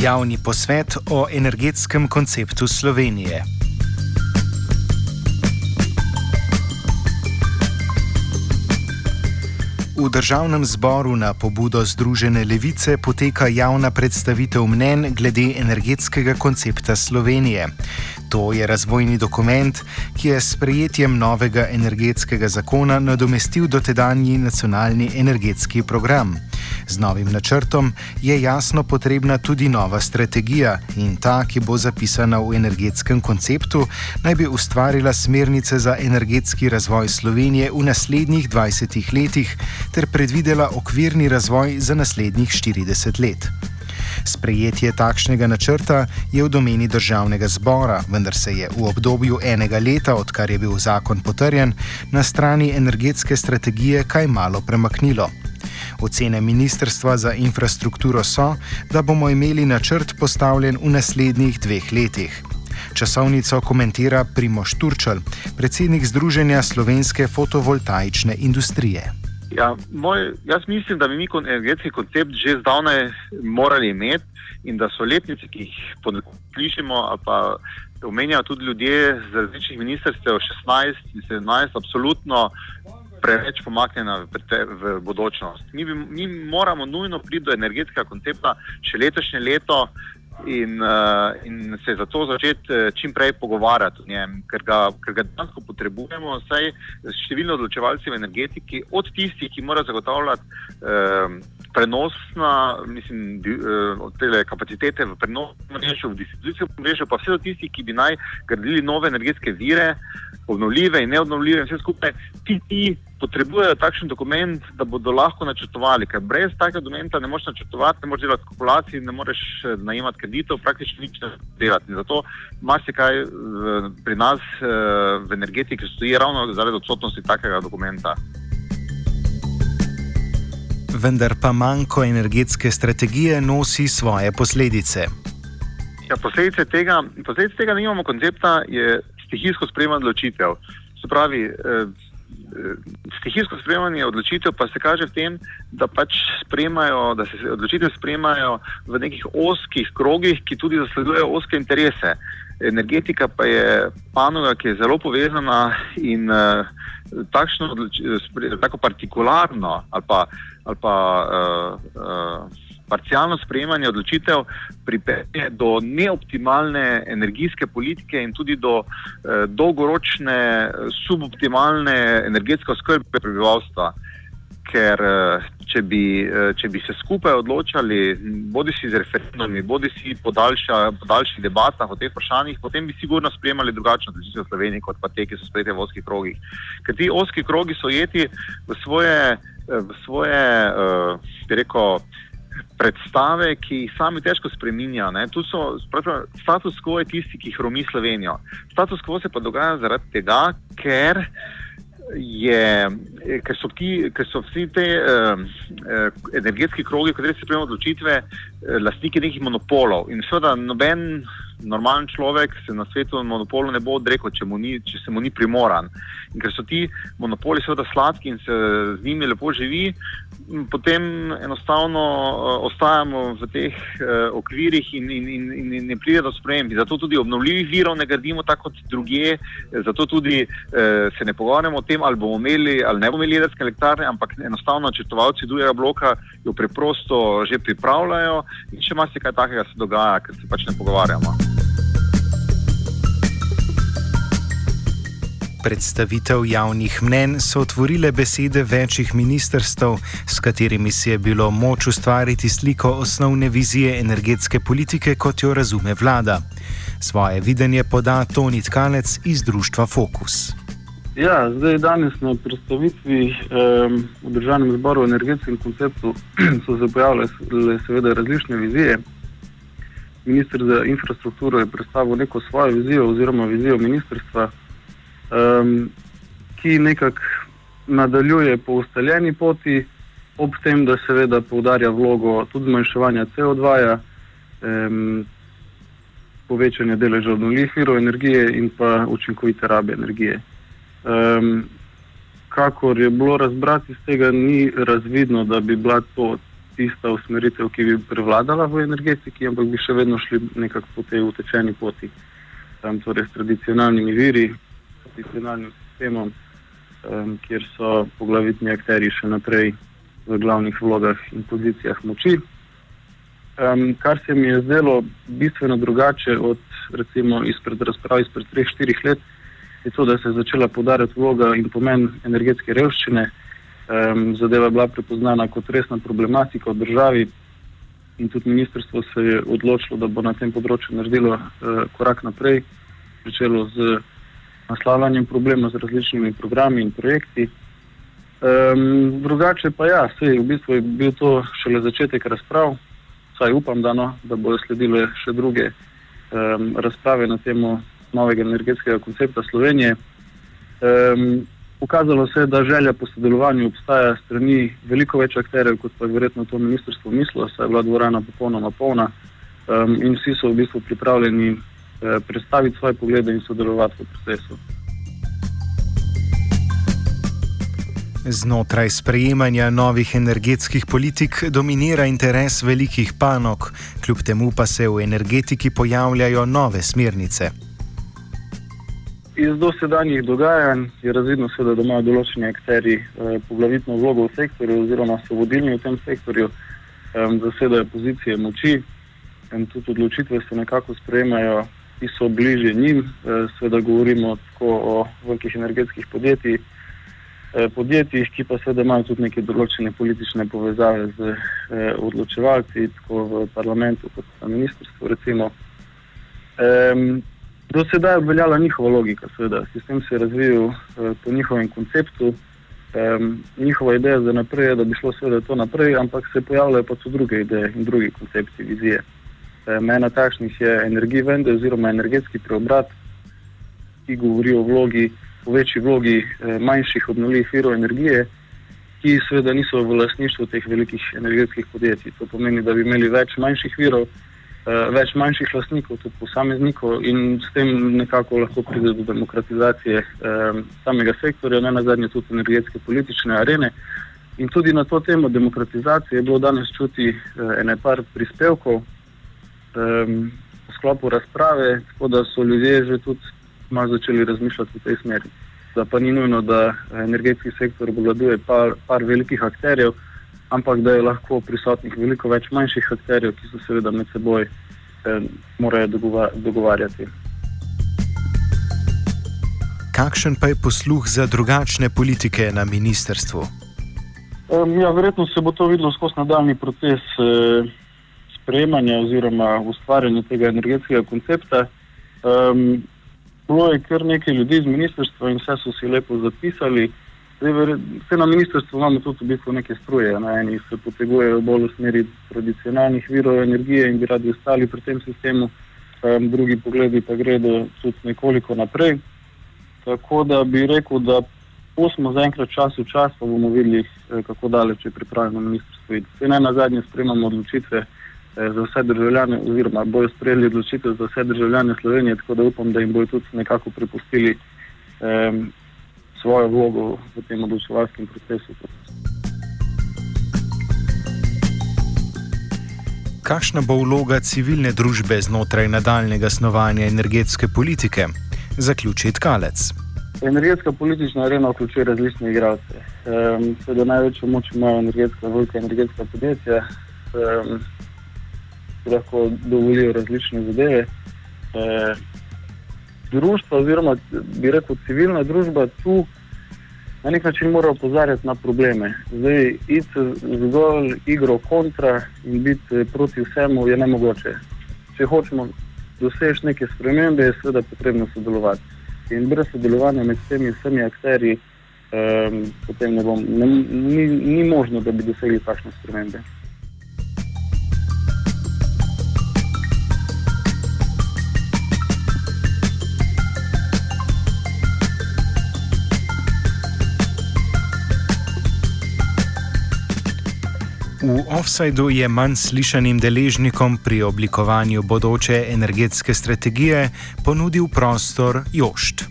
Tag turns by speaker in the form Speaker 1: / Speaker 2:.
Speaker 1: Javni posvet o energetskem konceptu Slovenije. V državnem zboru na pobudo Združene levice poteka javna predstavitev mnen glede energetskega koncepta Slovenije. To je razvojni dokument, ki je s prejetjem novega energetskega zakona nadomestil dotedanji nacionalni energetski program. Z novim načrtom je jasno potrebna tudi nova strategija in ta, ki bo zapisana v energetskem konceptu, naj bi ustvarila smernice za energetski razvoj Slovenije v naslednjih 20 letih ter predvidela okvirni razvoj za naslednjih 40 let. Sprejetje takšnega načrta je v domeni državnega zbora, vendar se je v obdobju enega leta, odkar je bil zakon potrjen, na strani energetske strategije kaj malo premaknilo. Ocene Ministrstva za infrastrukturo so, da bomo imeli načrt postavljen v naslednjih dveh letih. Časovnico komentira Primoš Turčal, predsednik Združenja slovenske fotovoltaične industrije.
Speaker 2: Ja, moj, jaz mislim, da bi mi kot energetski koncept že zdavnaj morali imeti in da so letnice, ki jih slišimo, pa omenjajo tudi ljudje z različnih ministrstev, 16 in 17, absolutno preveč pomaknjena v, v bodočnost. Mi, bi, mi moramo nujno priti do energetskega koncepta še letošnje leto, in, uh, in se zato začeti eh, čim prej pogovarjati o njem, ker ga, ker ga dejansko potrebujemo, saj številni odločevalci v energetiki, od tistih, ki morajo zagotavljati uh, prenosna, mislim, di, uh, tele kapacitete v prenosno mrežo, v distribucijsko mrežo, pa vse do tistih, ki bi naj gradili nove energetske vire, obnovljive in neobnovljive, in vse skupaj, ti, ti potrebujejo takšen dokument, da bodo lahko načrtovali. Ker brez takega dokumenta ne moreš načrtovati, ne moreš delati kalkulacij, ne moreš eh, najemati kreditov, praktično nič ne delati. In zato marsikaj pri nas eh, v energetiki stoji ravno zaradi odsotnosti takega dokumenta.
Speaker 1: Vendar pa manjko energetske strategije nosi svoje posledice.
Speaker 2: Ja, posledice tega, posledice tega, nimamo koncepta, je stihijsko sprejemanje odločitev. Se pravi, eh, stihijsko sprejemanje odločitev pa se kaže v tem, da pač sprejemajo, da se odločitve sprejemajo v nekih oskih krogih, ki tudi zasledujejo oske interese. Energetika pa je panoga, ki je zelo povezana in uh, takšno, tako partikularno ali pa, ali pa uh, uh, parcialno sprejemanje odločitev pripelje do neoptimalne energijske politike in tudi do eh, dolgoročne suboptimalne energetske oskrbe prebivalstva. Ker eh, če bi, eh, če bi se skupaj odločali, bodi si z referendumi, bodi si po daljših debatah o teh vprašanjih, potem bi sigurno sprejemali drugačno odločitev v Sloveniji, kot pa te, ki so sprejete v oskih krogih. Ker ti oski krogi so jeti v svoje, eh, v svoje uh, rekel, predstave, ki jih sami težko spremenjajo. Status quo tisti, ki hromi Slovenijo. Status quo se pa dogaja zaradi tega, ker, je, ker, so, ki, ker so vsi te uh, uh, energetski krogi, kateri se sprejemajo odločitve, uh, lastniki nekih monopolov. In seveda noben normalen človek se na svetu monopolu ne bo odrekel, če, če se mu ni primoran. In ker so ti monopoli seveda sladki in se z njimi lepo živi, potem enostavno uh, ostajamo v teh uh, okvirih in, in, in, in ne pride do sprememb. Zato tudi obnovljivih virov ne gradimo tako kot druge, zato tudi uh, se ne pogovarjamo o tem, ali bomo imeli ali ne bomo imeli jedrske elektrarne, ampak enostavno načrtovalci drugega bloka jo preprosto že pripravljajo in še marsikaj takega se dogaja, ker se pač ne pogovarjamo.
Speaker 1: Predstavitev javnih mnen so otvorile besede večjih ministrstv, s katerimi si je bilo moč ustvariti sliko osnovne vizije energetske politike, kot jo razume vlada. Svoje videnje poda Toni Tkalec iz društva Fokus.
Speaker 3: Ja, zdaj, danes na predstavitvi um, v državnem zboru o energetskem konceptu so se pojavile seveda različne vizije. Ministr za infrastrukturo je predstavil neko svojo vizijo oziroma vizijo ministrstva um, ki nekako nadaljuje po ustaljeni poti, ob tem, da seveda poudarja vlogo tudi zmanjševanja CO2, -ja, um, povečanja deleža obnovljivih virov energije in pa učinkovite rabe energije. Um, kakor je bilo razbrati iz tega, ni razvidno, da bi bila to tista usmeritev, ki bi prevladala v energetiki, ampak bi še vedno šli nekako po tej utečeni poti, um, torej s tradicionalnimi viri, tradicionalnim sistemom, um, kjer so poglavitni akteri še naprej v glavnih vlogah in pozicijah moči. Um, kar se mi je zdelo bistveno drugače od recimo izpred razprav izpred 3-4 let, je to, da se je začela podarjati vloga in pomen energetske revščine. Um, zadeva je bila prepoznana kot resna problematika v državi in tudi ministrstvo se je odločilo, da bo na tem področju naredilo uh, korak naprej, začelo z naslavljanjem problema z različnimi programi in projekti. Um, drugače pa ja, sej, v bistvu je bil to šele začetek razprav, saj upam, da, no, da bodo sledile še druge um, razprave na temo novega energetskega koncepta Slovenije. Um, pokazalo se je, da želja po sodelovanju obstaja strani veliko več akterjev, kot pa je verjetno to ministrstvo mislilo, saj je bila dvorana popolnoma polna um, in vsi so v bistvu pripravljeni predstaviti svoje poglede in sodelovati v procesu.
Speaker 1: Znotraj sprejemanja novih energetskih politik dominira interes velikih panog, kljub temu pa se v energetiki pojavljajo nove smernice.
Speaker 3: Iz dosedanjih dogajanj je razvidno, seveda, da imajo določeni akteri eh, poglavitno vlogo v sektorju, oziroma so vodilni v tem sektorju, eh, zasedajo pozicije moči in tudi odločitve se nekako sprejemajo, ki so bliže njim. Eh, seveda govorimo tako o velikih energetskih podjetjih. Eh, podjetjih, ki pa seveda imajo tudi neke določene politične povezave z eh, odločevalci, tako v parlamentu kot na ministrstvu. Um, do sedaj je obveljala njihova logika, seveda. sistem se je razvijal uh, po njihovem konceptu. Um, njihova ideja za naprej je, da bi šlo seveda to naprej, ampak se pojavljajo pa tudi druge ideje in drugi koncepti, vizije. Um, ena takšnih je energija vende oziroma energetski preobrat, ki govori o vlogi v večji vlogi manjših obnovljivih virov energije, ki seveda niso v lasništvu teh velikih energetskih podjetij. To pomeni, da bi imeli več manjših virov, več manjših lastnikov, tudi posameznikov in s tem nekako lahko pride do demokratizacije samega sektorja, ne na zadnje tudi energetske politične arene. In tudi na to temo demokratizacije je bilo danes čuti ene par prispevkov v sklopu razprave, tako da so ljudje že tudi malo začeli razmišljati v tej smeri. Da pa ni nujno, da energetski sektor obvladuje par, par velikih akterjev, ampak da je lahko prisotnih veliko več manjših akterjev, ki se seveda med seboj eh, morajo dogovar dogovarjati.
Speaker 1: Kakšen pa je posluh za drugačne politike na ministrstvu?
Speaker 3: Um, ja, verjetno se bo to videlo skozi nadaljni proces eh, sprejemanja oziroma ustvarjanja tega energetskega koncepta. Um, bilo je kar nekaj ljudi iz ministrstva in vse so si lepo zapisali. Vse na ministrstvu imamo tudi v bistvu neke struje, na eni se potegujejo bolj v smeri tradicionalnih virov energije in bi radi ostali pri tem sistemu, um, drugi pogledi pa gredo tudi nekoliko naprej. Tako da bi rekel, da smo zaenkrat čas v čas, pa bomo videli, eh, kako daleč je pripravljeno ministrstvo. Vse ne na zadnje spremamo odločitve. Eh, za vse državljane, oziroma bojo sprejeli odločitev za vse državljane Slovenije, tako da upam, da jim bojo tudi nekako prepustili um, svojo vlogo v tem odločevalskem procesu.
Speaker 1: Kakšna bo vloga civilne družbe znotraj nadaljnega snovanja energetske politike? Zaključi Tkalec.
Speaker 3: Energetska politična arena vključuje različne igralce. Um, Seveda največjo moč imajo energetska, velika energetska podjetja. Um, ki lahko dovolijo različne zadeve. E, društva, oziroma bi rekel civilna družba, tu na nek način mora opozarjati na probleme. Zdaj, iti zgolj igro kontra in biti proti vsemu je nemogoče. Če hočemo doseči neke spremembe, je seveda potrebno sodelovati. In brez sodelovanja med temi vsemi akterji, um, potem ne bom, ne, ni, ni možno, da bi dosegli takšne spremembe.
Speaker 1: V offsajdu je manj slišanim deležnikom pri oblikovanju bodoče energetske strategije ponudil prostor Jošt.